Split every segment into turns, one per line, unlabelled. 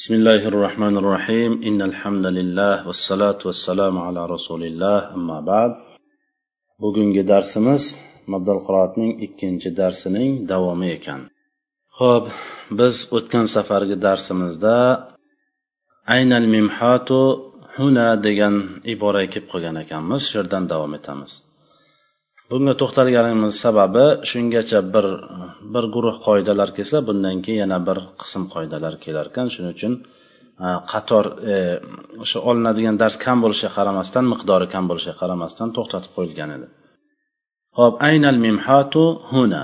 بسم الله الرحمن الرحيم إن الحمد لله والصلاة والسلام على رسول الله أما بعد bugungi darsimiz mabdal qiroatning ikkinchi darsining davomi ekan ho'p biz o'tgan safargi darsimizda aynal mimhatu huna degan ibora kelib qolgan ekanmiz shu yerdan davom etamiz Bunga to'xtalganimiz sababi shungacha bir bir guruh qoidalar kelsa bundan keyin yana bir qism qoidalar kelar ekan. Shuning uchun qator qator e, o'sha olinadigan dars kam bo'lishiga qaramasdan miqdori kam bo'lishiga qaramasdan to'xtatib qo'yilgan edi. Ho'p aynal mimhatu huna.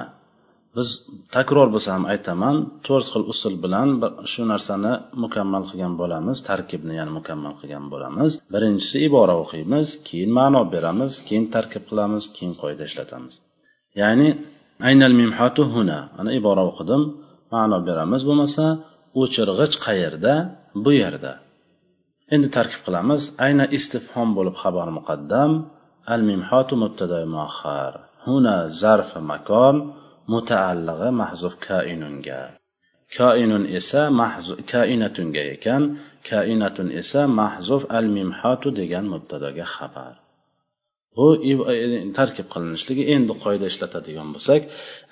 Biz takror bo'lsa ham aytaman to'rt xil usul bilan shu narsani mukammal qilgan bo'lamiz tarkibni ya'ni mukammal qilgan bo'lamiz. Birinchisi ibora o'qiymiz keyin ma'no beramiz keyin tarkib qilamiz keyin qoida ishlatamiz. Ya'ni aynal mimhatu huna ana ibora o'qidim ma'no beramiz bo'lmasa o'chirg'ich qayerda? Bu yerda. Endi tarkib qilamiz ayna istifhom bo'lib xabar muqaddam al mimhatu mubtada muahhar huna zarf makon mutaallig'i mahzuf koinunga. Koinun esa koinatunga ekan koinatun esa mahzuf al mimhatu degan mubtadoga xabar. Bu tarkib qilinishligi endi qoida ishlatadigan bo'lsak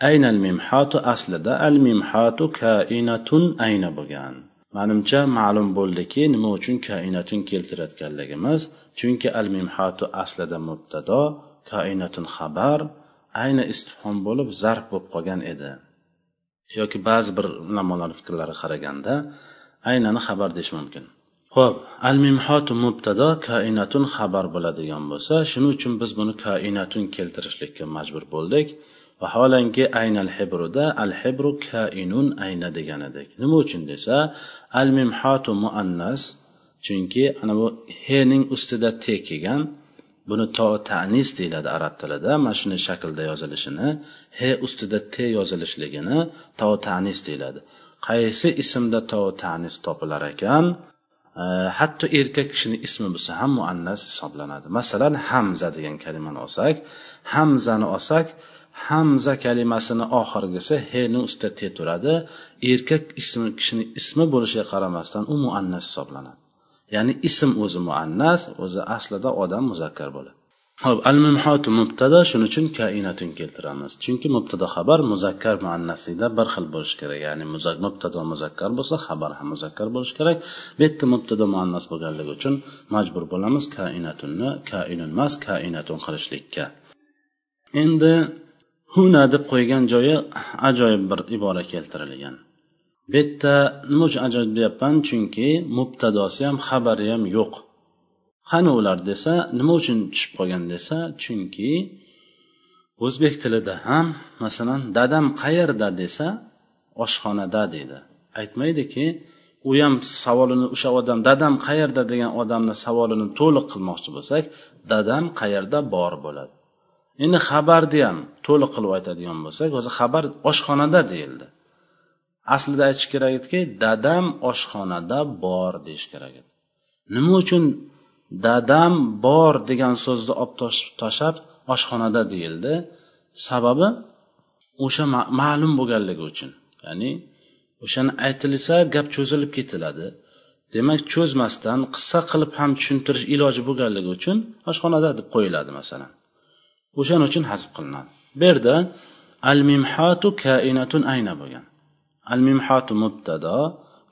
aynal mimhatu aslida al mimhatu koinatun ayna bo'lgan. Manimcha ma'lum bo'ldiki nima uchun koinatun keltirayotganligimiz chunki al mimhatu aslida mubtado koinatun xabar ayni istifhom bo'lib zarf bo'lib qolgan edi. Yoki ba'zi bir ulamolar fikrlariga qaraganda aynani xabar deyish mumkin. Ho'p al mimhotu mubtado koinatun xabar bo'ladigan bo'lsa shuning uchun biz buni koinatun keltirishlikka majbur bo'ldik. Vaholanki aynal hibruda al hibru kainun ayna degan edik. Nima uchun desa al mimhotu muannas chunki ana bu hening ustida te kelgan buni to tanis deyiladi arab tilida. Mana shunday shaklda yozilishini he ustida te yozilishligini to tanis deyiladi. Qaysi ismda to tanis topilar ekan? E, hatto erkak kishini ismi bo'lsa ham muannas hisoblanadi. Masalan hamza degan kalimani olsak hamzani olsak hamza kalimasini oxirgisi heni ustida te turadi. Erkak ismi kishini ismi bo'lishiga qaramasdan u muannas hisoblanadi. Ya'ni ism o'zi muannas o'zi aslida odam muzakkar bo'ladi. Hop al mimhotu mubtada shuning uchun kainatun keltiramiz. Chunki mubtada xabar muzakkar muannaslikda bir xil bo'lishi kerak. Ya'ni mubtado muzakkar bo'lsa xabar ham muzakkar bo'lishi kerak. Bu yerda mubtada muannas bo'lganligi uchun majbur bo'lamiz kainatunni kainun emas kainatun qilishlikka. Endi huna deb qo'ygan joyi ajoyib bir ibora keltirilgan. Bu yerda nima uchun ajoyib deyapman chunki mubtadosi ham xabari ham yo'q. Qani ular desa nima uchun tushib qolgan desa chunki o'zbek tilida ham masalan dadam qayerda desa oshxonada deydi. Aytmaydiki u ham savolini o'sha odam dadam qayerda degan odamni savolini to'liq qilmoqchi bo'lsak dadam qayerda bor bo'ladi. Endi xabarni ham to'liq qilib aytadigan bo'lsak o'zi xabar oshxonada deyildi. Aslida aytish kerak ediki dadam oshxonada bor deyish kerak edi. Nima uchun dadam bor degan so'zni olib tashlab oshxonada deyildi? Sababi o'sha ma'lum bo'lganligi uchun. Ya'ni o'shani aytilsa gap cho'zilib ketiladi. Demak cho'zmasdan qissa qilib ham tushuntirish iloji bo'lganligi uchun oshxonada deb qo'yiladi masalan. O'shaning uchun hazb qilinadi. Bu yerda al mimhatu kainatun ayna bo'lgan. Al مبتدا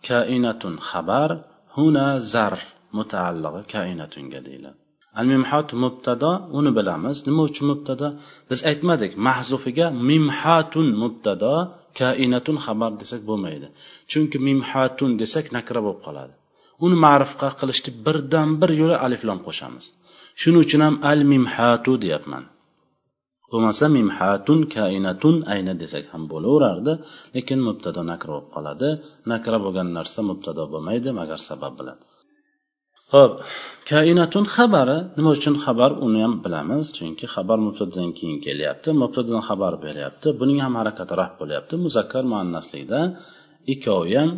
كائنة خبر هنا زر zarf كائنة kainatunga deyiladi. مبتدا mimhat mubtado uni bilamiz. Nima uchun mubtado? Biz aytmadik mahzufiga mimhatun mubtado kainatun xabar desak bo'lmaydi. Chunki mimhatun desak nakra bo'lib qoladi. Uni ma'rifqa qilishni birdan bir yo'li aliflom qo'shamiz. Shuning uchun ham al mimhatu deyapman. Bo'lmasa mimhatun kainatun ayna desak ham bo'laverardi. Lekin mubtado nakra bo'lib qoladi. Nakra bo'lgan narsa mubtado bo'lmaydi magar sabab bilan. Ho'p kainatun xabari. Nima uchun xabar uni ham bilamiz. Chunki xabar mubtadadan keyin kelyapti mubtadadan xabar beryapti. Buning ham harakati raf bo'lyapti. Muzakkar muannaslikda ikkovi ham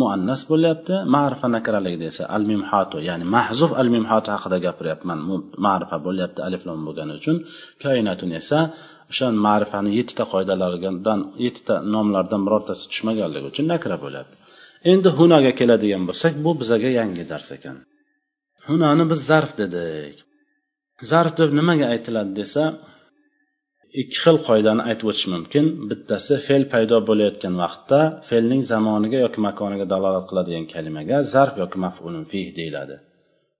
muannas bo'lyapti. Ma'rifa nakraligida esa al mimhatu ya'ni mahzuf al mimhatu haqida gapiryapman. Ma'rifa bo'lyapti aliflom bo'lgani uchun. Koinatun esa o'sha ma'rifani yettita qoidalaridan yettita nomlardan birortasi tushmaganligi uchun nakra bo'lyapti. Endi hunaga keladigan bo'lsak bu bizaga yangi dars ekan. Hunani biz zarf dedik. Zarf deb nimaga aytiladi desa ikki xil qoidani aytib o'tish mumkin. Bittasi fe'l paydo bo'layotgan vaqtda fe'lning zamoniga yoki makoniga dalolat qiladigan kalimaga zarf yoki mafulun fih deyiladi.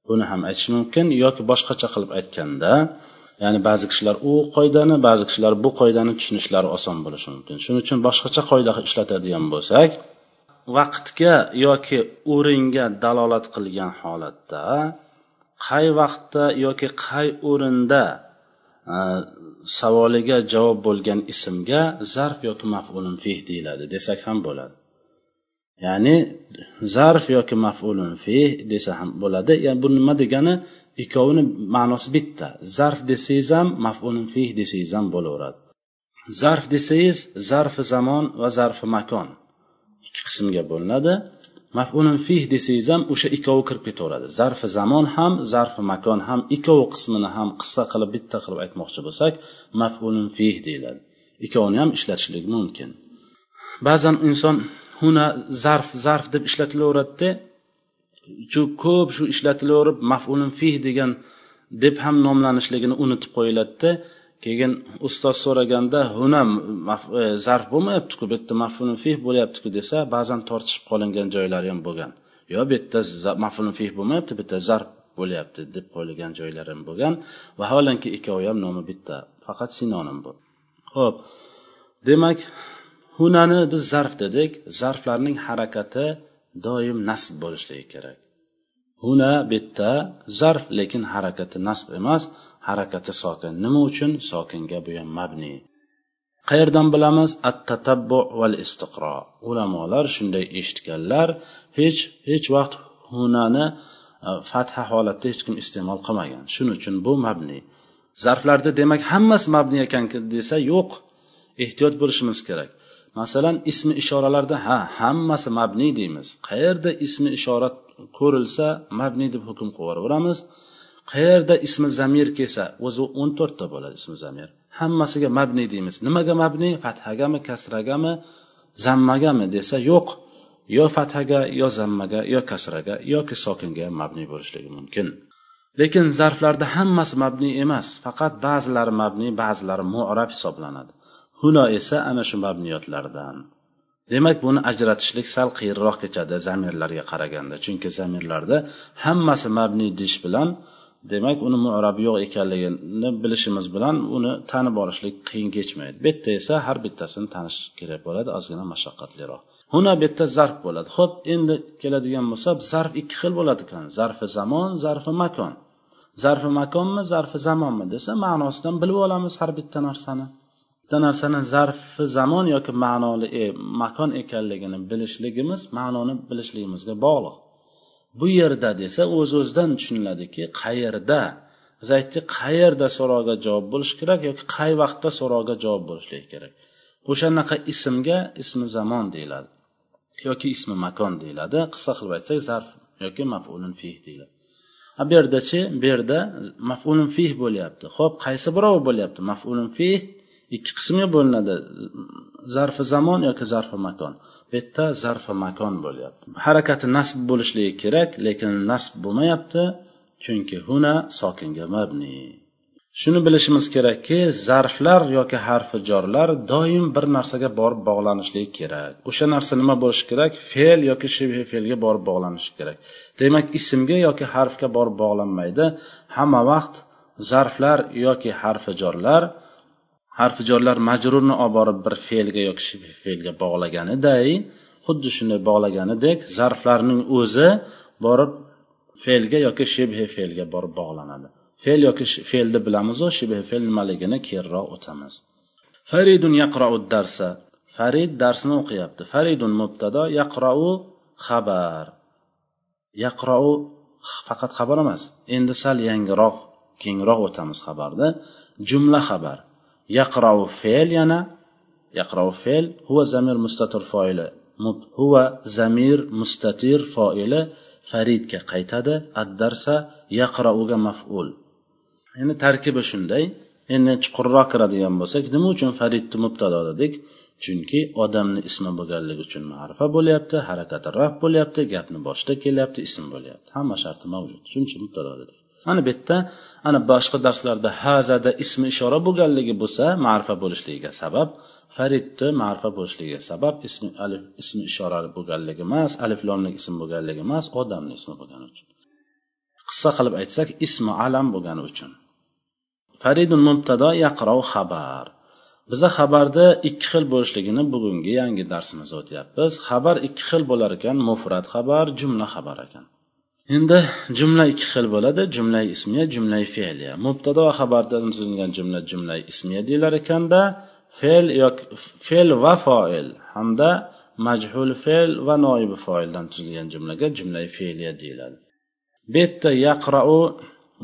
Buni ham aytish mumkin yoki boshqacha qilib aytganda ya'ni ba'zi kishilar u qoidani ba'zi kishilar bu qoidani tushunishlari oson bo'lishi mumkin. Shuning uchun boshqacha qoida ishlatadigan bo'lsak vaqtga yoki o'ringa dalolat qilgan holatda qay vaqtda yoki qay o'rinda Э, savoliga javob bo'lgan ismga zarf yoki mafulun fih deyiladi desak ham bo'ladi. Ya'ni zarf yoki mafulun fih desa ham bo'ladi. Ya'ni bu nima degani? Ikkovini ma'nosi bitta. Zarf desangiz ham mafulun fih desangiz ham bo'laveradi. Zarf desangiz zarfi zamon va zarfi makon. Ikki qismga bo'linadi. Mafulun fih desangiz ham o'sha ikkovi kirib ketaveradi. Zarfi zamon ham zarfi makon ham ikkovi qismini ham qissa qilib bitta qilib aytmoqchi bo'lsak mafulun fih deyiladi. Ikkovini ham ishlatishlik mumkin. Ba'zan inson huna zarf zarf deb ishlatilaveradida shu ko'p shu ishlatilaverib mafulun fih degan deb ham nomlanishligini unutib qo'yiladida keyin ustoz so'raganda huna e, zarf bo'lmayaptiku bu yerda mafulun fih bo'lyaptiku desa ba'zan tortishib qolingan joylari ham bo'lgan. Yo bu yerda mafulun fih bo'lmayapti bu yerda zarf bo'lyapti deb qo'yilgan joylari ham bo'lgan. Vaholanki ikkovi ham nomi bitta faqat sinonim bu. Ho'p demak hunani biz zarf dedik. Zarflarning harakati doim nasb bo'lishligi kerak. Huna bitta zarf lekin harakati nasb emas. Harakati sokin. Nima uchun? Sokinga bu ham mabni. Qayerdan bilamiz? At tatabbu val istiqro ulamolar shunday eshitganlar hech hech vaqt hunani e, fatha holatda hech kim iste'mol qilmagan. Shuning uchun bu mabni. Zarflarda demak hammasi mabni ekan desa yo'q. Ehtiyot bo'lishimiz kerak. Masalan ismi ishoralarda ha hammasi mabni deymiz. Qayerda ismi ishora ko'rilsa mabni deb hukm qilib yuboraveramiz. Qayerda ismi zamir kelsa o'zi o'n to'rtta bo'ladi ismi zamir. Hammasiga mabni deymiz. Nimaga mabni? Fathagami kasragami? Zammagami desa yo'q. Yo fathaga yo zammaga yo kasraga yoki sokinga mabni bo'lishligi mumkin. Lekin zarflarda hammasi mabni emas. Faqat ba'zilari mabni ba'zilari mu'rab hisoblanadi. Huno esa ana shu mabniyotlardan. Demak buni ajratishlik sal qiyinroq kechadi zamirlarga qaraganda. Chunki zamirlarda hammasi mabni deyish bilan demak uni mu'rabi yo'q ekanligini bilishimiz bilan uni tanib olishlik qiyin kechmaydi. Bu yerda esa har bittasini tanish kerak bo'ladi ozgina mashaqqatliroq. Huna bu yerda zarf bo'ladi. Ho'p endi keladigan bo'lsa zarf ikki xil bo'ladi ekan. Zarfi zamon zarfi makon. Zarfi makonmi zarfi zamonmi desa ma'nosidan bilib olamiz har bitta narsani. Bitta narsani zarfi zamon yoki ma'noli e, makon ekanligini bilishligimiz ma'noni bilishligimizga bog'liq. Bu yerda desa o'z öz o'zidan tushuniladiki qayerda? Biz aytdik qayerda so'roqqa javob bo'lishi kerak yoki qay vaqtda so'roqqa javob bo'lishligi kerak? O'shanaqa ismga ismi zamon deyiladi yoki ismi makon deyiladi. Qisqa qilib aytsak zarf yoki mafulun fih deyiladi. A bu yerdachi bu yerda mafulun fih bo'lyapti. Ho'p qaysi birovi bo'lyapti? Mafulun fih ikki qismga bo'linadi. Zarfi zamon yoki zarfi makon? Bu yerda zarfi makon bo'lyapti. Harakati nasb bo'lishligi kerak lekin nasb bo'lmayapti chunki huna sokinga mabni. Shuni bilishimiz kerakki zarflar yoki harfi jorlar doim bir narsaga borib bog'lanishligi kerak. O'sha narsa nima bo'lishi kerak? Fe'l yoki shibhi fe'lga borib bog'lanishi kerak. Demak ismga yoki harfga borib bog'lanmaydi. Hamma vaqt zarflar yoki harfi jorlar harfi jorlar majrurni olib borib bir fe'lga yoki fe'lga bog'laganiday xuddi shunday bog'laganidek zarflarning o'zi borib fe'lga yoki shibhi fe'lga borib bog'lanadi. Fe'l yoki fe'lni bilamizu shibhi fe'l nimaligini keyinroq o'tamiz. Faridun yaqrau darsa. Farid darsni o'qiyapti. Faridun mubtado yaqrau xabar. Yaqrau faqat xabar emas. Endi sal yangiroq kengroq o'tamiz xabarda. Jumla xabar. يقرأ fe'l yana يقرأ fe'l هو zamir mustatir فاعل هو zamir mustatir فاعل faridga qaytadi addarsa yaqrauga maf'ul. Endi tarkibi shunday. Endi chuqurroq kiradigan bo'lsak nima uchun faridni mubtado dedik? Chunki odamni ismi bo'lganligi uchun ma'rifa bo'lyapti harakati raf bo'lyapti gapni boshida kelyapti ism bo'lyapti. Hamma sharti mavjud. Shuning uchun mubtado dedik. Ana bu yerda ana boshqa darslarda hazada ismi ishora bo'lganligi bo'lsa ma'rifa bo'lishligiga sabab faridni ma'rifa bo'lishligiga sabab ismi alif ismi ishora bo'lganligi emas alif lomlik ism bo'lganligi emas odamni ismi bo'lgani uchun. Qissa qilib aytsak ismi alam bo'lgani uchun. Faridun mubtado yaqrov xabar. Biza xabarda ikki xil bo'lishligini bugungi yangi darsimizda o'tyapmiz. Xabar ikki xil bo'lar ekan mufrat xabar jumla xabar ekan. Endi jumla ikki xil bo'ladi. Jumla ismiya jumla fe'liya. Mubtado va xabardan tuzilgan jumla jumla ismiya deyilar ekanda fe'l yoki fe'l va foil hamda majhul fe'l va noibi foildan tuzilgan jumlaga jumla fe'liya deyiladi. Bu yerda yaqrau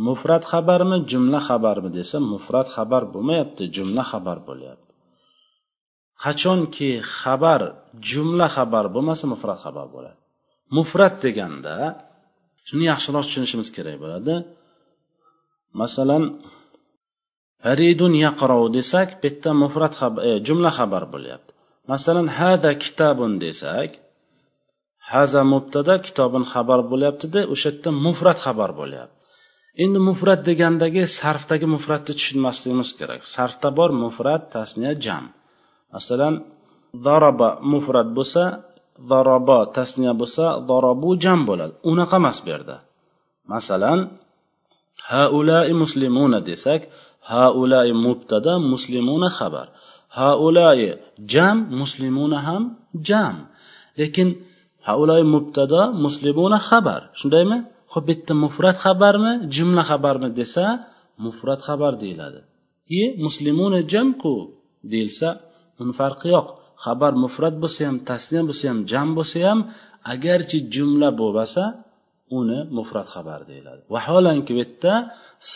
mufrat xabarmi jumla xabarmi desa mufrat xabar bo'lmayapti jumla xabar bo'lyapti. Qachonki xabar jumla xabar bo'lmasa mufrat xabar bo'ladi. Mufrat deganda shuni yaxshiroq tushunishimiz kerak bo'ladi. Masalan aridun yaqrov desak bu yerda mufrat e, jumla xabar bo'lyapti. Masalan hada kitabun desak haza mubtada kitobin xabar bo'lyaptida o'sha yerda mufrat xabar bo'lyapti. Endi mufrat degandagi sarfdagi mufratni tushunmasligimiz kerak. Sarfda bor mufrat tasniya jam. Masalan zaraba mufrat bo'lsa zaraba tasniya bo'lsa zarobu jam bo'ladi. Unaqa emas bu yerda. Masalan haulai muslimuna desak haulai mubtada muslimuna xabar. Haulai jam muslimuna ham jam. Lekin haulai mubtada muslimuna xabar. Shundaymi? Ho'p bu yerda mufrat xabarmi jumla xabarmi desa mufrat xabar deyiladi. I muslimuna jamku deyilsa uni farqi yo'q. Xabar mufrat bo'lsa ham tasniya bo'lsa ham jam bo'lsa ham agarchi jumla bo'lmasa uni mufrat xabar deyiladi. Vaholanki bu yerda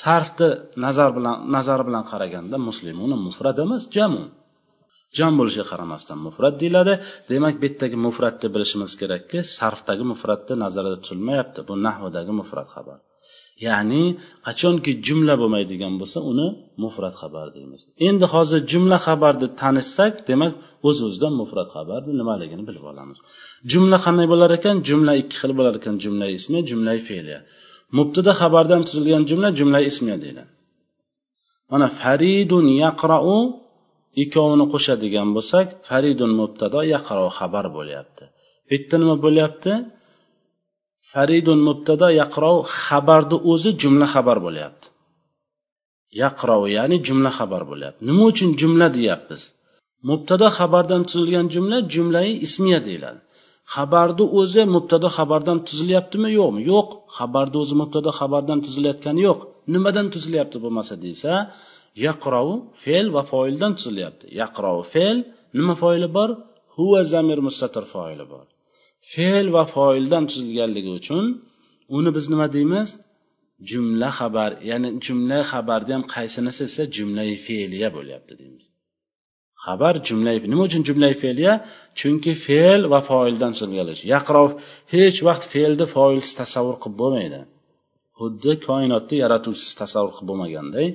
sarfni nazar bilan nazar bilan qaraganda muslimuni mufrat emas jamu jam bo'lishiga qaramasdan mufrat deyiladi. Demak bu yerdagi mufratni bilishimiz kerakki sarfdagi mufratni nazarda tutilmayapti bu nahvodagi mufrat xabar. Ya'ni qachonki jumla bo'lmaydigan bo'lsa uni mufrat xabar deymiz. Endi hozir jumla xabarni tanishsak demak o'z uz o'zidan mufrat xabarni nimaligini bilib olamiz. Jumla qanday bo'lar ekan? Jumla ikki xil bo'lar ekan. Jumla ismi jumla fe'liya mubtada xabardan tuzilgan jumla jumla ismiya deyiladi. Mana faridun yaqrau ikkovini qo'shadigan bo'lsak faridun mubtado yaqro xabar bo'lyapti. Bu yerda nima bo'lyapti? Faridun mubtado yaqrov xabarni o'zi jumla xabar bo'lyapti. Yaqrov ya'ni jumla xabar bo'lyapti. Nima uchun jumla deyapmiz? Mubtado xabardan tuzilgan jumla jumlai ismiya deyiladi. Xabarni o'zi mubtado xabardan tuzilyaptimi yo'qmi? Yo'q. Xabarni o'zi mubtado xabardan tuzilayotgani yo'q. Nimadan tuzilyapti bo'lmasa desa yaqrov fe'l va foildan tuzilyapti. Yaqrov fe'l nima foili bor? Huva zamir mustatir foili bor. Fe'l va foildan tuzilganligi uchun uni biz nima deymiz? Jumla xabar ya'ni jumla xabarni ham qaysinisi esa jumlai fe'liya bo'lyapti deymiz. Xabar jumla nima uchun jumlai fe'liya? Chunki fe'l va foildan tuzilgan yaqrov hech vaqt fe'lni foilsiz tasavvur qilib bo'lmaydi. Xuddi koinotni yaratuvchisiz tasavvur qilib bo'lmaganday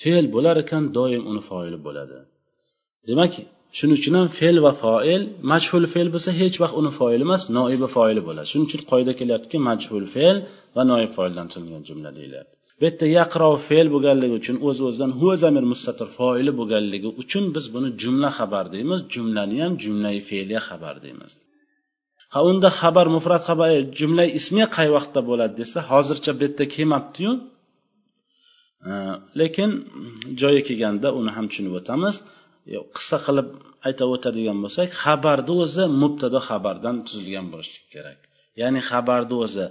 fe'l bo'lar ekan doim uni foili bo'ladi. Demak shuning uchun ham fe'l va foil majhul fe'l bo'lsa hech vaqt uni foili emas noibi foili bo'ladi. Shuning uchun qoida kelyaptiki majhul fe'l va noib foildan tuzilgan jumla deyilyapti bu yerda yaqrov fe'l bo'lganligi uchun o'z öz o'zidan huva zamir mustatir foili bo'lganligi uchun biz buni jumla xabar deymiz. Jumlani ham jumlai fe'liya xabar deymiz. Ha unda xabar mufrat xabar e, jumla ismiya qay vaqtda bo'ladi desa hozircha bu yerda kelmabdiyu. Lekin joyi kelganda uni ham tushunib o'tamiz. Qissa qilib aytib o'tadigan bo'lsak xabarni o'zi mubtado xabardan tuzilgan bo'lishi kerak. Ya'ni xabarni o'zi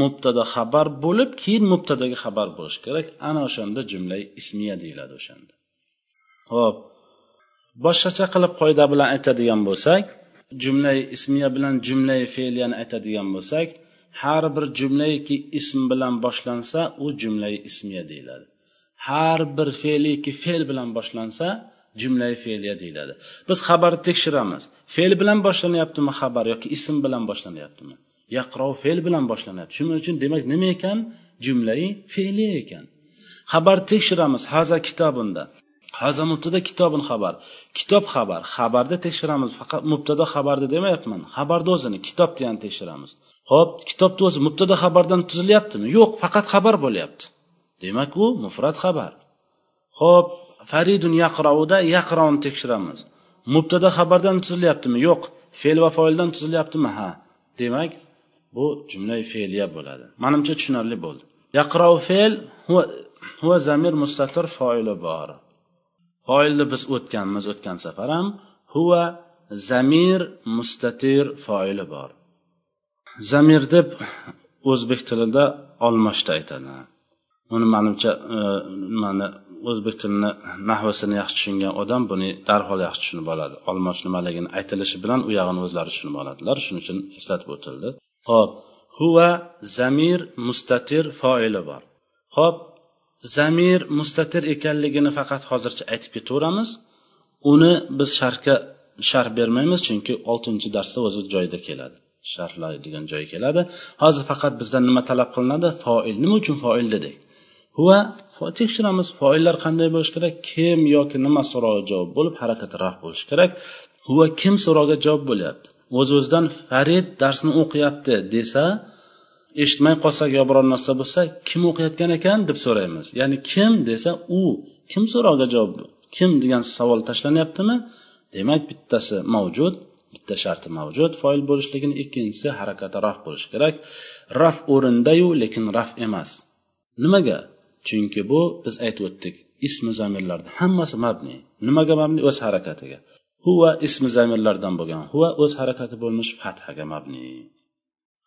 mubtado xabar bo'lib keyin mubtadoga xabar bo'lishi kerak. Ana o'shanda jumla ismiya deyiladi o'shanda. Ho'p boshqacha qilib qoida bilan aytadigan bo'lsak jumla ismiya bilan jumla fe'liyani aytadigan bo'lsak har bir jumlaiki ism bilan boshlansa u jumla ismiya deyiladi. Har bir fe'liki fe'l bilan boshlansa jumlai fe'liya deyiladi. Biz xabarni tekshiramiz. Fe'l bilan boshlanyaptimi xabar yoki ism bilan boshlanyaptimi? Yaqrov fe'l bilan boshlanyapti. Shuning uchun demak nima ekan? Jumlai fe'liya ekan. Xabar tekshiramiz. Haza kitobunda haza mubtada kitobun xabar. Kitob xabar. Xabarda tekshiramiz. Faqat mubtado xabarda demayapman. Xabarni o'zini kitobni ham tekshiramiz. Ho'p kitobni o'zi mubtada xabardan tuzilyaptimi? Yo'q faqat xabar bo'lyapti. Demak u mufrat xabar. Ho'p faridun yaqrouda yaqrovni tekshiramiz. Mubtada xabardan tuzilyaptimi yo'q. Fe'l va foildan tuzilyaptimi ha. Demak bu jumla fe'liya bo'ladi. Manimcha tushunarli bo'ldi. Yaqrov fe'l huva zamir mustatir foili bor. Foilni biz o'tganmiz o'tgan safar ham huva zamir mustatir foili bor. Zamir deb o'zbek tilida olmoshda aytadi. Uni manimcha e, nimani o'zbek tilini nahvasini yaxshi tushungan odam buni darhol yaxshi tushunib oladi. Olmoch nimaligini aytilishi bilan u yog'ini o'zlari tushunib oladilar. Shuning uchun eslatib o'tildi ho'p huva zamir mustatir foili bor. Ho'p zamir mustatir ekanligini faqat hozircha aytib ketaveramiz. Uni biz sharhga sharh bermaymiz chunki oltinchi darsda o'zi joyida keladi. Sharhlaydigan joyi keladi. Hozir faqat bizdan nima talab qilinadi? Foil. Nima uchun foil dedik? Huva tekshiramiz. Foillar qanday bo'lishi kerak? Kim yoki nima so'rog'i javob bo'lib harakati raf bo'lishi kerak? Huva kim so'roqqa javob bo'lyapti? O'z o'zidan farid darsni o'qiyapti desa eshitmay qolsak yo biror narsa bo'lsa kim o'qiyotgan ekan deb so'raymiz. Ya'ni kim desa u kim so'roqqa javob kim degan savol tashlanyaptimi? Demak bittasi mavjud bitta sharti mavjud. Foil bo'lishligini ikkinchisi harakati raf bo'lishi kerak. Raf o'rindayu lekin raf emas. Nimaga? Chunki bu biz aytib o'tdik ismi zamirlarni hammasi mabni nimaga mabni? O'z harakatiga. Huva ismi zamirlardan bo'lgan huva o'z harakati bo'lmish fathaga mabni.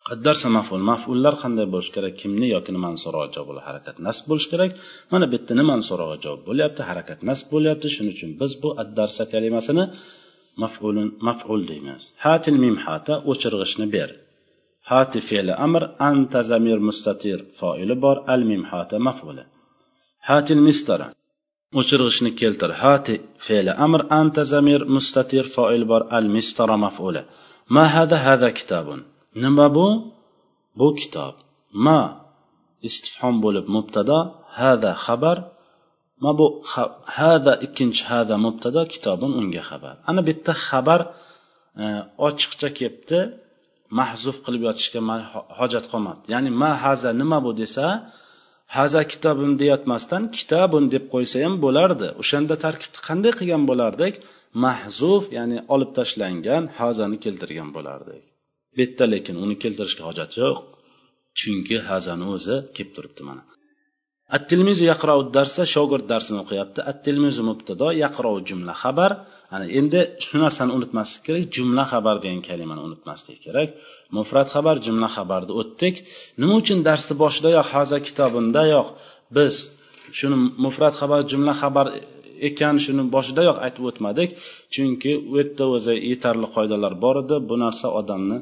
Qaddarsa maful mafullar qanday bo'lishi kerak kimni yoki nimani so'rog'i javob bo'ladi harakat nasb bo'lishi kerak? Mana bu yerda nimani so'rog'i javob bo'lyapti harakat nasb bo'lyapti. Shuning uchun biz bu addarsa kalimasini mafulun maful deymiz. Hatil mimhata o'chirg'ichni ber. Hati fe'li amr anta zamir mustatir foili bor al mimhata mafuli. Hatil mistara. O'chirg'ichni keltir. Hati fe'li amr anta zamir mustatir foil bor al mistara mafuli. Ma hada hada kitabun. Nima bu? Bu kitob. Ma istifhom bo'lib mubtado hada xabar. Ma bu hada ikkinchi hada mubtado kitobun unga xabar. Ana bu yerda xabar e, ochiqcha kelibdi. Mahzuf qilib yotishga hojat qolmadi. Ya'ni ma haza nima bu desa haza kitobim deyotmasdan kitobun deb qo'ysa ham bo'lardi. O'shanda tarkibni qanday qilgan bo'lardik mahzuf ya'ni olib tashlangan hazani keltirgan bo'lardik bu yerda lekin uni keltirishga hojat yo'q. Chunki hazani o'zi kelib turibdi mana. At tilmizu yaqrau darsa shogird darsini o'qiyapti. At tilmizu mubtado yaqrau jumla xabar. Ana endi shu narsani unutmaslik kerak jumla xabar degan kalimani unutmaslik kerak. Mufrat xabar jumla xabarni o'tdik. Nima uchun darsni boshidayoq haza kitobindayoq biz shuni mufrat xabar jumla xabar ekan shuni boshidayoq aytib o'tmadik? Chunki u yerda o'zi yetarli qoidalar bor edi. Bu narsa odamni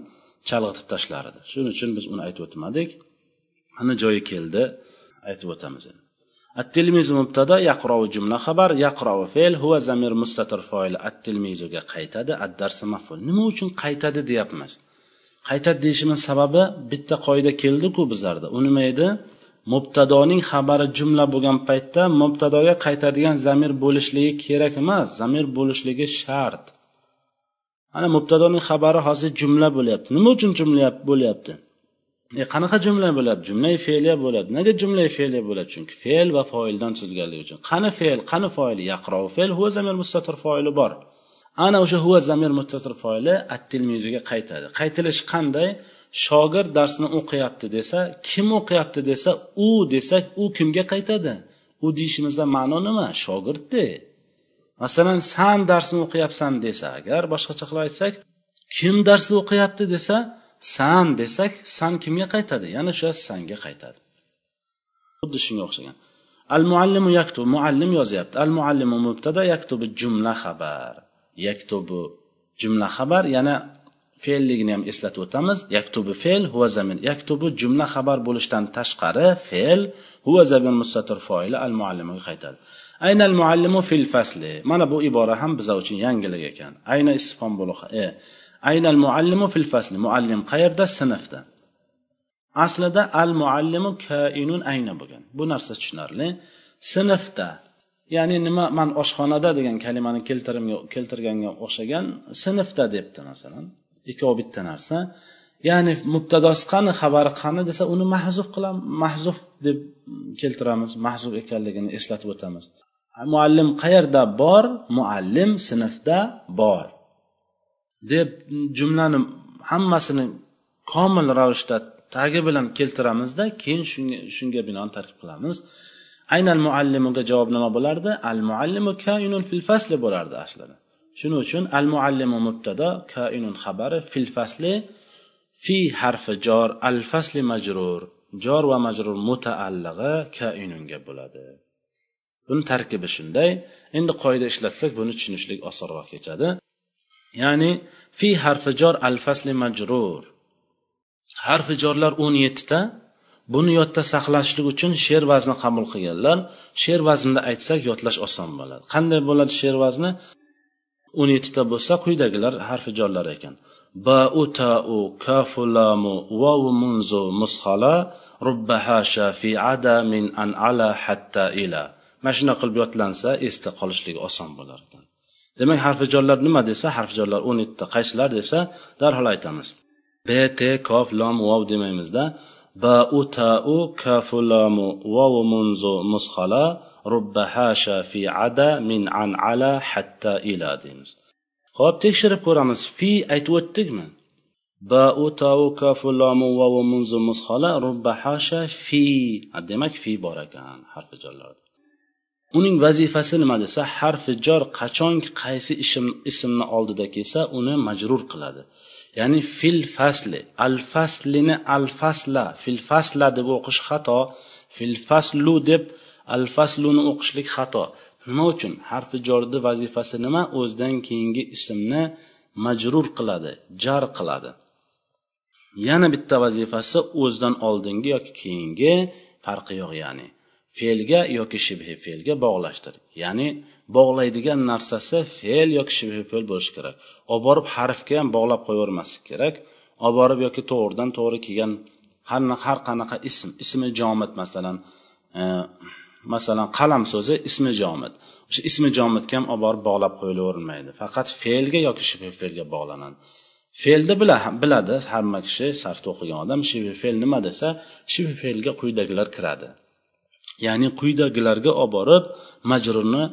chalg'itib tashlar edi. Shuning uchun biz uni aytib o'tmadik. Ana joyi keldi. Aytib o'tamiz endi. التلميذ مبتدا يقرأ جملة خبر يقرأ فعل هو زمير مستتر فاعل التلميزga qaytadi ad-dars maf'ul nima uchun qaytadi deyapmiz qaytadi deyishimiz sababi bitta qoida keldiku bizlarda u nima edi mubtadoning xabari jumla bo'lgan paytda mubtadoga qaytadigan zamir bo'lishligi kerak emas zamir bo'lishligi shart ana mubtadoning xabari hozir jumla bo'lyapti nima uchun jumla bo'lyapti E qanaqa jumla bo'ladi? Jumla fe'liya bo'ladi. Nega jumla fe'liya bo'ladi? Chunki fe'l va foildan tuzilganligi uchun. Qani fe'l? Qani foil yaqro fe'l huva zamir mustatir foili bor. Ana o'sha huva zamir mustatir foili at tilmiziga qaytadi. Qaytilishi qanday? Shogird darsni o'qiyapti desa kim o'qiyapti desa u desak u kimga qaytadi? U deyishimizda ma'no nima? Shogirdde masalan san darsni o'qiyapsan desa agar boshqacha qilib aytsak kim darsni o'qiyapti desa san desak san kimga qaytadi? Yana o'sha sanga qaytadi. Xuddi shunga o'xshagan. Al muallimu yaktub muallim yozyapti. Al muallimu mubtada yaktubi jumla xabar. Yaktubu jumla xabar yana fe'lligini ham eslatib o'tamiz. Yaktubu fe'l huva zamin. Yaktubu jumla xabar bo'lishdan tashqari fe'l huva zamin mustatir foili al muallimuga qaytadi. Ayna al muallimu fil fasli. Mana bu ibora ham bizlar uchun yangilik ekan. Ayna istifhom bo'lug'i e aynal muallimu fil fasli. Muallim qayerda? Sinfda. Aslida al muallimu kainun ayna bo'lgan. Bu narsa tushunarli. Sinfda ya'ni nima man oshxonada degan kalimani keltirganga o'xshagan sinfda debdi masalan. Ikkovi bitta narsa. Ya'ni mubtadosi qani xabari qani desa uni mahzuf qilamiz mahzuf deb keltiramiz. Mahzuf ekanligini eslatib o'tamiz. Muallim qayerda bor? Muallim sinfda bor. Deb jumlani hammasini komil ravishda tagi bilan keltiramizda keyin shunga shunga binoan tarkib qilamiz. Aynal muallimuga javob nima bo'lardi? Al muallimu kainun fil fasli bo'lardi aslida. Shuning uchun al muallimu mubtado kainun xabari fil fasli fi harfi jor al fasli majrur. Jor va majrur mutaallig'i kainunga bo'ladi. Buni tarkibi shunday. Endi qoida ishlatsak buni tushunishlik osonroq kechadi. Ya'ni fi harfi jor al fasli majrur. Harfi jorlar o'n yettita. Buni yodda saqlashlik uchun she'r vazni qabul qilganlar. She'r vaznida aytsak yodlash oson bo'ladi. Qanday bo'ladi she'r vazni? O'n yettita bo'lsa quyidagilar harfi jorlar ekan. Bau tau kafu lamu vavu munzu mushala rubba hasha fi ada min an ala hatta ila. Mana shunday qilib yodlansa esda qolishligi oson bo'lar ekan demak harfijorlar nima desa harfijorlar o'n yettita. Qaysilar desa darhol aytamiz. B t kof lom vov demaymizda. Ba u ta u kafu lamu vavu munzu mushala rubba hasha fi ada min an ala hatta ila deymiz. Ho'p tekshirib ko'ramiz. Fi aytib o'tdikmi? Ba u ta u kafu lamu vavu munzu mushala rubba hasha fi. Demak fi bor ekan harfijorlarda uning vazifasi nima desa harfi jor qachonki qaysi ism ismni oldida kelsa uni majrur qiladi. Ya'ni fil fasli. Al faslini al fasla. Fil fasla deb o'qish xato fil faslu deb al fasluni o'qishlik xato. Nima uchun? Harfi jorni vazifasi nima? O'zidan keyingi ismni majrur qiladi jar qiladi. Yana bitta vazifasi o'zidan oldingi yoki keyingi farqi yo'q ya'ni fe'lga yoki shibhi fe'lga bog'lashdir. Ya'ni bog'laydigan narsasi fe'l yoki shibhi fe'l bo'lishi kerak. Olib borib harfga ham bog'lab qo'yavermaslik kerak. Olib borib yoki to'g'ridan to'g'ri kelgan har qanaqa ism ismi jomid masalan e, masalan qalam so'zi ismi jomid o'sha ismi jomidga ham olib borib bog'lab qo'yilavermaydi faqat fe'lga yoki shibhi fe'lga bog'lanadi. Fe'lni biladi hamma kishi sarfda o'qigan odam shibhi fe'l nima desa shibhi fe'lga quyidagilar kiradi. Ya'ni quyidagilarga olib borib majrurni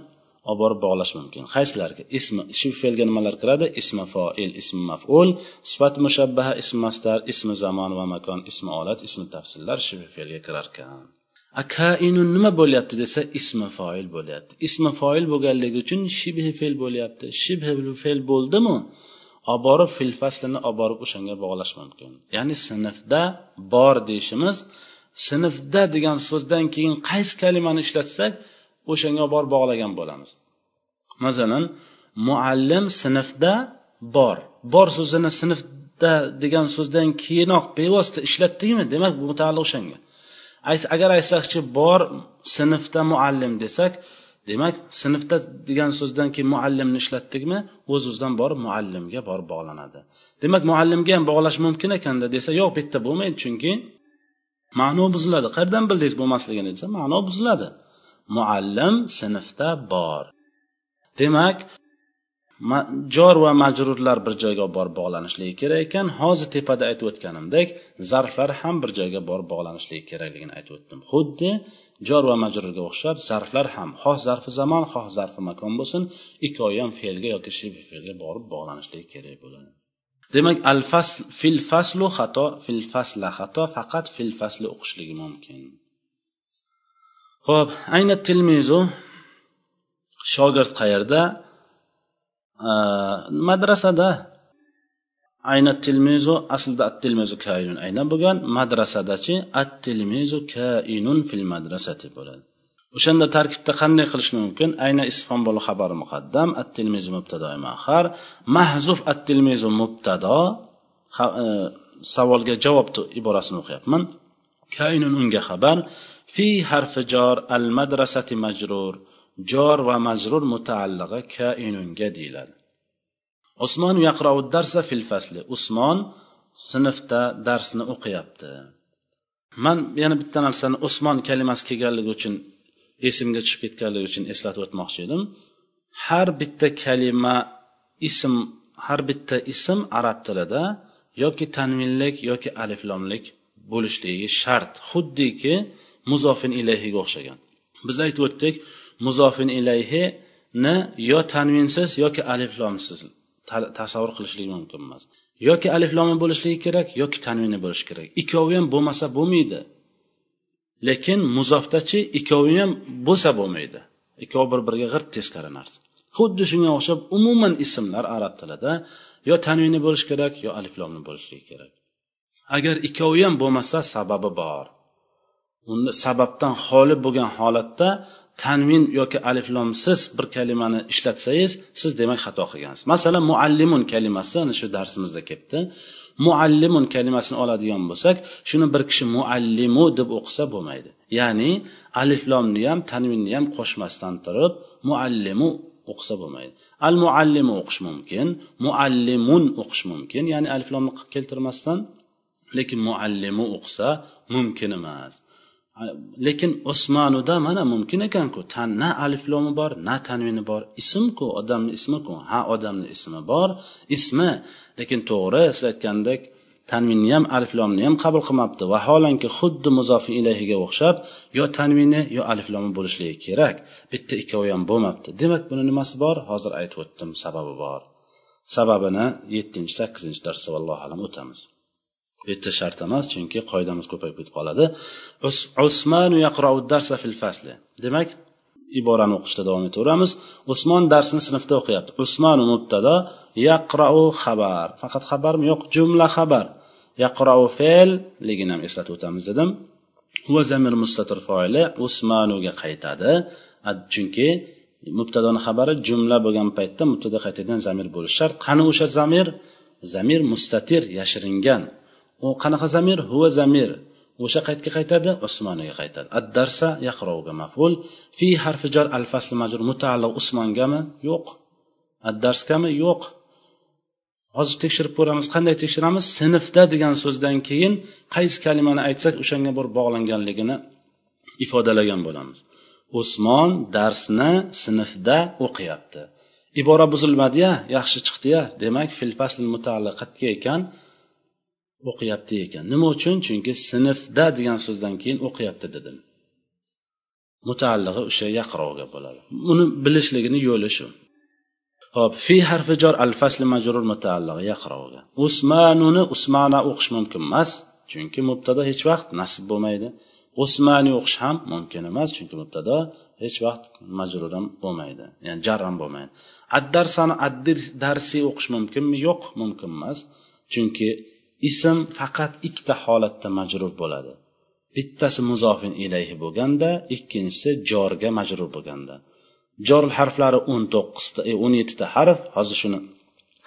olib borib bog'lash mumkin. Qaysilarga? Ismi shu fe'lga nimalar kiradi? Ismi foil ismi maful sifat mushabbaha ismi mastar ismi zamon va makon ismi olat ismi tafsillar shu fe'lga kirar ekan. Akainun nima bo'lyapti desa ismi foil bo'lyapti. Ismi foil bo'lganligi uchun shibhi fe'l bo'lyapti. Shibhi fe'l bo'ldimi? Olib borib fil faslini olib borib o'shanga bog'lash mumkin. Ya'ni sinfda bor deyishimiz sinfda degan so'zdan keyin qaysi kalimani ishlatsak o'shanga borib bog'lagan bo'lamiz. Masalan muallim sinfda bor. Bor so'zini sinfda degan so'zdan keyinoq bevosita ishlatdikmi demak bu mutaalliq o'shanga. Agar aytsakchi bor sinfda muallim desak demak sinfda degan so'zdan keyin muallimni ishlatdikmi? O'z o'zidan borib muallimga borib bog'lanadi. Demak muallimga ham bog'lash mumkin ekanda desa yo'q bu yerda bo'lmaydi. Chunki ma'no buziladi. Qayerdan bildingiz bo'lmasligini desa ma'no buziladi. Muallim sinfda bor. Demak jor va majrurlar bir joyga borib bog'lanishligi kerak ekan. Hozir tepada aytib o'tganimdek zarflar ham bir joyga borib bog'lanishligi kerakligini aytib o'tdim. Xuddi jor va majrurga o'xshab zarflar ham xoh zarfi zamon xoh zarfi makon bo'lsin ikkovi ham fe'lga yoki shib fe'lga borib bog'lanishligi kerak bo'ladi. Demak al fasl fil faslu xato fil fasla xato faqat fil fasli o'qishligi mumkin. Ho'p ayni tilmizu shogird qayerda? Madrasada. Ayna tilmizu aslida at tilmizu kainun ayna bo'lgan madrasadachi at tilmizu kainun fil madrasati bo'ladi. O'shanda tarkibda qanday qilish mumkin? Ayna isfon bo'l xabari muqaddam at tilmizu mubtado mahar. Mahzuf at tilmizu mubtado e, savolga javob iborasini o'qiyapman. Kainun unga xabar fi harfi jor al madrasati majrur jor va majrur mutaallig'i kainunga deyiladi. Usmon yaqrau darsa fil fasli. Usmon sinfda darsni o'qiyapti. Man yana bitta narsani usmon kalimasi kelganligi uchun esimga tushib ketganligi uchun eslatib o'tmoqchi edim. Har bitta kalima ism har bitta ism arab tilida yoki tanvinlik yoki aliflomlik bo'lishligi shart. Xuddiki muzofin ilayhiga o'xshagan. Biz aytib o'tdik muzofin ilayhini yo tanvinsiz yoki aliflomsiz tasavvur qilishlik mumkin emas yoki aliflomi bo'lishligi kerak yoki tanvini bo'lishi kerak. Ikkovi ham bo'lmasa bo'lmaydi. Lekin muzofdachi ikkovi ham bo'lsa bo'lmaydi. Ikkovi bir biriga g'irt teskari narsa. Xuddi shunga o'xshab umuman ismlar arab tilida yo tanvini bo'lishi kerak yo aliflomni bo'lishligi kerak. Agar ikkovi ham bo'lmasa sababi bor. Unda sababdan xoli bo'lgan holatda tanvin yoki aliflomsiz bir kalimani ishlatsangiz siz demak xato qilgansiz. Masalan muallimun kalimasi ana shu darsimizda kelibdi. Muallimun kalimasini oladigan bo'lsak shuni bir kishi muallimu deb o'qisa bo'lmaydi. Ya'ni aliflomni ham tanvinni ham qo'shmasdan turib muallimu o'qisa bo'lmaydi. Al muallimu o'qish mumkin muallimun o'qish mumkin ya'ni aliflomni keltirmasdan lekin muallimu o'qisa mumkin emas. Lekin osmonuda mana mumkin ekanku. Tan na aliflomi bor na tanvini bor. Ismku odamni ismiku. Ha odamni ismi bor ismi. Lekin to'g'ri siz aytgandek tanvinni ham aliflomni ham qabul qilmabdi. Vaholanki xuddi muzofi ilayhiga o'xshab yo tanvini yo aliflomi bo'lishligi kerak. Bitta ikkovi ham bo'lmabdi. Demak buni nimasi bor? Hozir aytib o'tdim sababi bor. Sababini yettinchi sakkizinchi darsda vallohu alam o'tamiz. Bu yerda shart emas chunki qoidamiz ko'payib ketib qoladi. Usmanu yaqrau darsa fil fasli. Demak iborani o'qishda davom etaveramiz. Usmon darsni sinfda o'qiyapti. Usmonu mubtado yaqrau xabar. Faqat xabarmi? Yo'q jumla xabar. Yaqrau fe'lligini ham eslatib o'tamiz dedim. Va zamir mustatir foili usmanuga qaytadi. Chunki mubtadoni xabari jumla bo'lgan paytda mubtada qaytadigan zamir bo'lishi shart. Qani o'sha zamir? Zamir mustatir yashiringan. U qanaqa zamir? Huva zamir. O'sha qaytga qaytadi usmoniga qaytadi. Ad darsa yaqrovga maful. Fi harfi jar al fasl majrur mutaalliq usmongami? Yo'q. Ad darskami yo'q. Hozir tekshirib ko'ramiz. Qanday tekshiramiz? Sinfda degan so'zdan keyin qaysi kalimani aytsak o'shanga bir bog'langanligini ifodalagan bo'lamiz. Usmon darsni sinfda o'qiyapti. Ibora buzilmadiya yaxshi chiqdiya. Demak fil fasl mutaalliqatga ekan. O'qiyapti ekan. Nima uchun? Chunki sinfda degan so'zdan keyin o'qiyapti dedim. Mutaallig'i o'sha yaqrovga bo'ladi. Uni bilishligini yo'li shu. Hop fi harfi jor al fasli majrur mutaallig'i yaqrovga usmanuni usmana o'qish mumkin emas chunki mubtado hech vaqt nasib bo'lmaydi. Usmani o'qish ham mumkin emas chunki mubtado hech vaqt majrur ham bo'lmaydi ya'ni jar ham bo'lmaydi. Addarsani darsi o'qish mumkinmi? Yo'q mumkin emas chunki ism faqat ikkita holatda majrur bo'ladi. Bittasi muzofin ilayhi bo'lganda ikkinchisi jorga majrur bo'lganda. Jor harflari o'n to'qqizta e, o'n yettita harf. Hozir shuni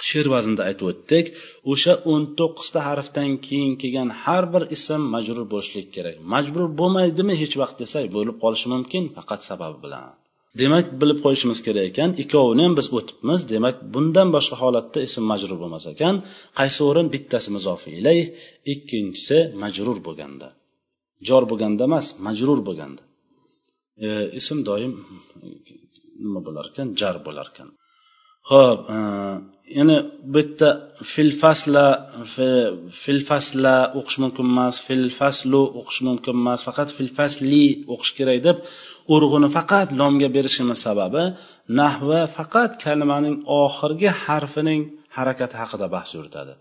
she'r vaznida aytib o'tdik. O'sha o'n to'qqizta harfdan keyin kelgan har bir ism majrur bo'lishlik kerak. Majbur bo'lmaydimi hech vaqt desak bo'lib qolishi mumkin faqat sababi bilan. Demak bilib qo'yishimiz kerak ekan ikkovini ham biz o'tibmiz. Demak bundan boshqa holatda ism majrur bo'lmas ekan. Qaysi o'rin? Bittasi muzofi ilay ikkinchisi majrur bo'lganda. Jor bo'lganda emas majrur bo'lganda. E, ism doim nima bo'lar ekan? Jar bo'lar ekan. Ho'p e, yana bu yerda fil fasla fil fasla o'qish mumkin emas fil faslu o'qish mumkin emas. Faqat fil fasli o'qish kerak deb urg'uni faqat lomga berishimiz sababi nahva faqat kalimaning oxirgi harfining harakati haqida bahs yuritadi.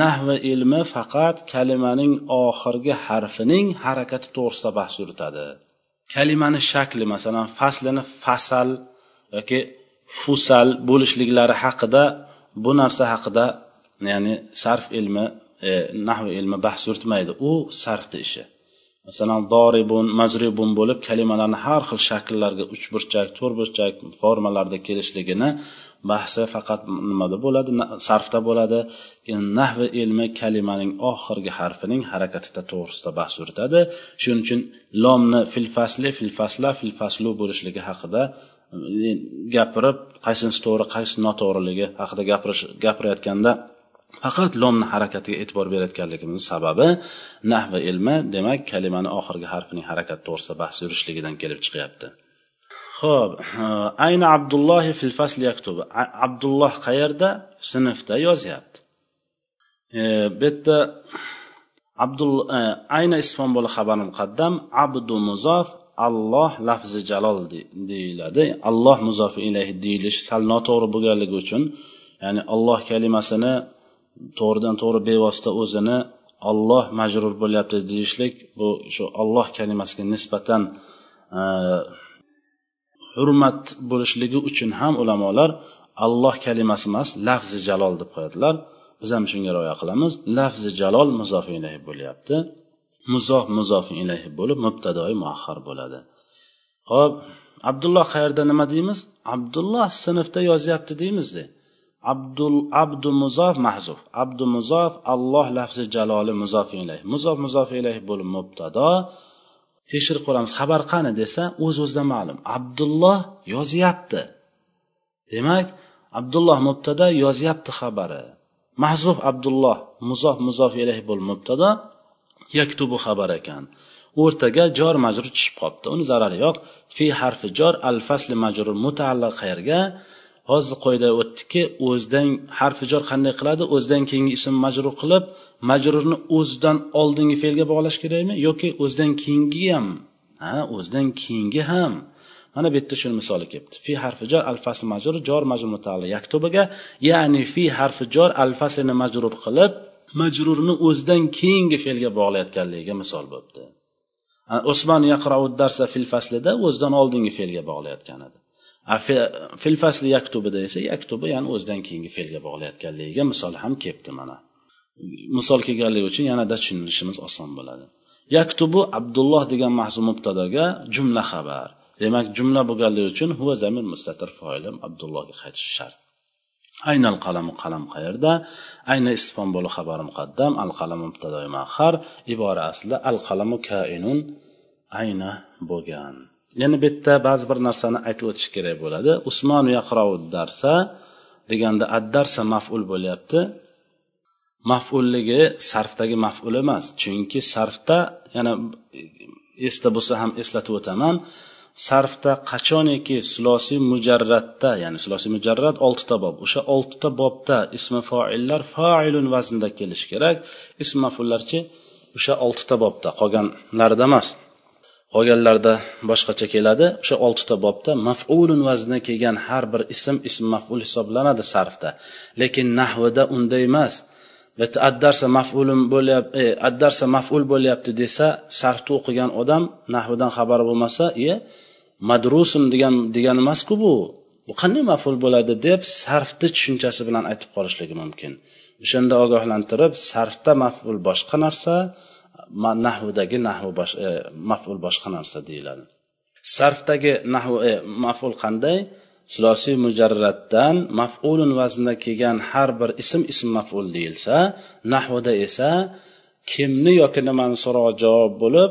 Nahva ilmi faqat kalimaning oxirgi harfining harakati to'g'risida bahs yuritadi. Kalimani shakli masalan faslini fasal yoki fusal bo'lishliklari haqida bu narsa haqida ya'ni sarf ilmi e, nahv ilmi bahs yuritmaydi. U sarfni ishi. Masalan doribun majribun bo'lib kalimalarni har xil shakllarga uchburchak to'rtburchak formalarda kelishligini bahsi faqat nimada bo'ladi? Sarfda bo'ladi. Nahvi ilmi kalimaning oxirgi harfining harakatida to'g'risida bahs yuritadi. Shuning uchun lomni fil fasli fil fasla fil faslu bo'lishligi haqida e, gapirib qaysinisi to'g'ri qaysi noto'g'riligi haqida gapirish gapirayotganda faqat lomni harakatiga e'tibor berayotganligimiz sababi nahva ilmi demak kalimani oxirgi harfining harakati to'g'risida bahs yurishligidan kelib chiqyapti. Ho'p e, ayni abdulloh fil fasli yaktubi abdulloh qayerda? Sinfda yozyapti. E, bu yerda abdul e, ayna isfon bo'li xabari muqaddam abdu muzof alloh lafzi jalol deyiladi. Alloh muzofi ilayhi deyilishi sal noto'g'ri bo'lganligi uchun ya'ni alloh kalimasini to'g'ridan to'g'ri bevosita o'zini olloh majrur bo'lyapti deyishlik bu shu olloh kalimasiga nisbatan e, hurmat bo'lishligi uchun ham ulamolar alloh kalimasi emas lafzi jalol deb qo'yadilar. Biz ham shunga rioya qilamiz. Lafzi jalol muzofi ilayhi bo'lyapti. Muzof muzofi ilayhi bo'lib mubtadoi muahhar bo'ladi. Ho'p abdulloh qayerda nima deymiz? Abdulloh sinfda yozyapti deymizda abdul abdu muzof mahzuf. Abdu muzof alloh lafzi jaloli muzof ilayh muzof muzof ilayh bo'lib mubtado. Tekshirib ko'ramiz xabar qani desa o'z uz o'zidan ma'lum. Abdulloh yozyapti. Demak abdulloh mubtada yozyapti xabari. Mahzuf abdulloh muzof muzof ilayh bo'lib mubtado. Yaktubu xabar ekan. O'rtaga jor majrur tushib qolibdi uni zarari yo'q. Fi harfi jor al fasli majrur mutaallaq qayerga hozir qoida o'tdiki o'zidan harfi jor qanday qiladi? O'zidan keyingi ism majrur qilib majrurni o'zidan oldingi fe'lga bog'lash kerakmi? Yoki o'zidan keyingi ham? Ha o'zidan keyingi ham. Mana bu yerda shuni misoli kelibdi. Fi harfi jor al fasl majrur jor majrur mutaalli yaktubiga. Ya'ni fi harfi jor al faslini majrur qilib majrurni o'zidan keyingi fe'lga bog'layotganligiga misol bo'libdi. Usmon yaqrau darsa fil faslida o'zidan oldingi fe'lga bog'layotgan edi. Fil fasli yaktubida esa yaktubi ya'ni o'zidan keyingi fe'lga bog'layotganligiga misol ham kelibdi mana. Misol kelganligi uchun yanada tushunishimiz oson bo'ladi. Yaktubu abdulloh degan mahzu mubtadoga jumla xabar. Demak jumla bo'lganligi uchun huva zamir mustatir foilim abdullohga qaytishi shart. Aynal al qalamu qalam qayerda? Ayna istifom bo'li xabari muqaddam al qalamu mubtadoi mahar ibora aslida al qalamu kainun ayna bo'lgan. Yana bu yerda ba'zi bir narsani aytib o'tish kerak bo'ladi. Usmon yaqrov darsa deganda addarsa maful bo'lyapti. Mafulligi sarfdagi maful emas chunki sarfda yana esda bo'lsa ham eslatib o'taman sarfda qachoniki silosiy mujarratda ya'ni silosiy mujarrat oltita bob. O'sha oltita bobda ismi foillar failun vaznda kelishi kerak. Ism mafullarchi? O'sha oltita bobda qolganlarida emas. Qolganlarda boshqacha keladi. O'sha oltita bobda mafulun vazni kelgan har bir ism ism maful hisoblanadi sarfda. Lekin nahvida unday emas. Addarsa mafulun bo'lyapti e, addarsa maful bo'lyapti desa sarfni o'qigan odam nahvidan xabari bo'lmasa e madrusun degan degani emasku bu. Bu qanday maful bo'ladi deb sarfni tushunchasi bilan aytib qolishligi mumkin. O'shanda ogohlantirib sarfda maful boshqa narsa nahvidagi nahvu bosh, e, maful boshqa narsa deyiladi. Sarfdagi nahv e, maful qanday? Silosiy mujarratdan mafulun vaznida kelgan har bir ism ism maful deyilsa nahvida esa kimni yoki nimani so'roq javob bo'lib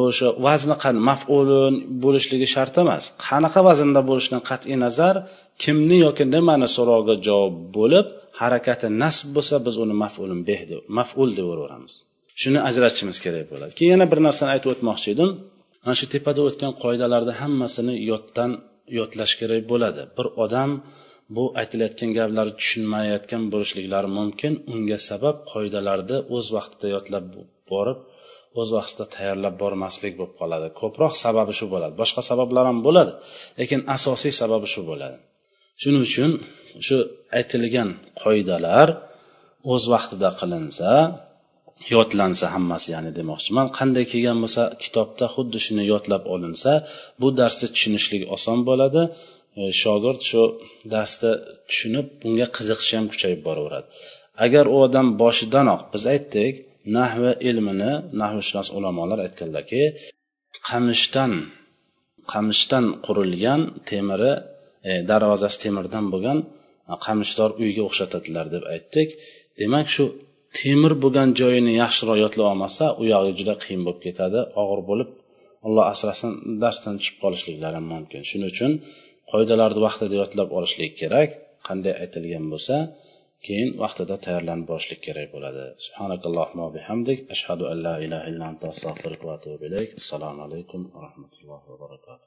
o'sha vazni qan mafulun bo'lishligi shart emas. Qanaqa vaznda bo'lishidan qat'iy nazar kimni yoki nimani so'rog'iga javob bo'lib harakati nasb bo'lsa biz uni mafulun beh deb maful deyaveramiz shuni ajratishimiz kerak bo'ladi. Keyin yana bir narsani aytib o'tmoqchi edim. Mana shu tepada o'tgan qoidalarni hammasini yoddan yodlash kerak bo'ladi. Bir odam bu aytilayotgan gaplarni tushunmayotgan bo'lishliklari mumkin. Unga sabab qoidalarni o'z vaqtida yodlab borib o'z vaqtida tayyorlab bormaslik bo'lib qoladi. Ko'proq sababi shu bo'ladi. Boshqa sabablar ham bo'ladi lekin asosiy sababi shu bo'ladi. Shuning uchun shu aytilgan qoidalar o'z vaqtida qilinsa yodlansa hammasi ya'ni demoqchiman. Qanday kelgan bo'lsa kitobda xuddi shuni yodlab olinsa bu darsni tushunishlik oson bo'ladi. E, shogird shu darsni tushunib bunga qiziqishi ham kuchayib boraveradi. Agar u odam boshidanoq biz aytdik nahva ilmini nahvshunos ulamolar aytganlarki qamishdan qamishdan qurilgan temiri e, darvozasi temirdan bo'lgan qamishdor uyga o'xshatadilar deb aytdik. Demak shu temir bo'lgan joyini yaxshiroq yodlab olmasa u yog'i juda qiyin bo'lib ketadi og'ir bo'lib alloh asrasin darsdan tushib qolishliklari ham mumkin. Shuning uchun qoidalarni vaqtida yodlab olishlik kerak. Qanday aytilgan bo'lsa keyin vaqtida tayyorlanib borishlik kerak bo'ladi. Subhanakallohumma bihamdik. Ashhadu an la ilaha illa anta astag'firuka va atubu ilayk. Assalomu alaykum va rahmatullohi va barakatuh.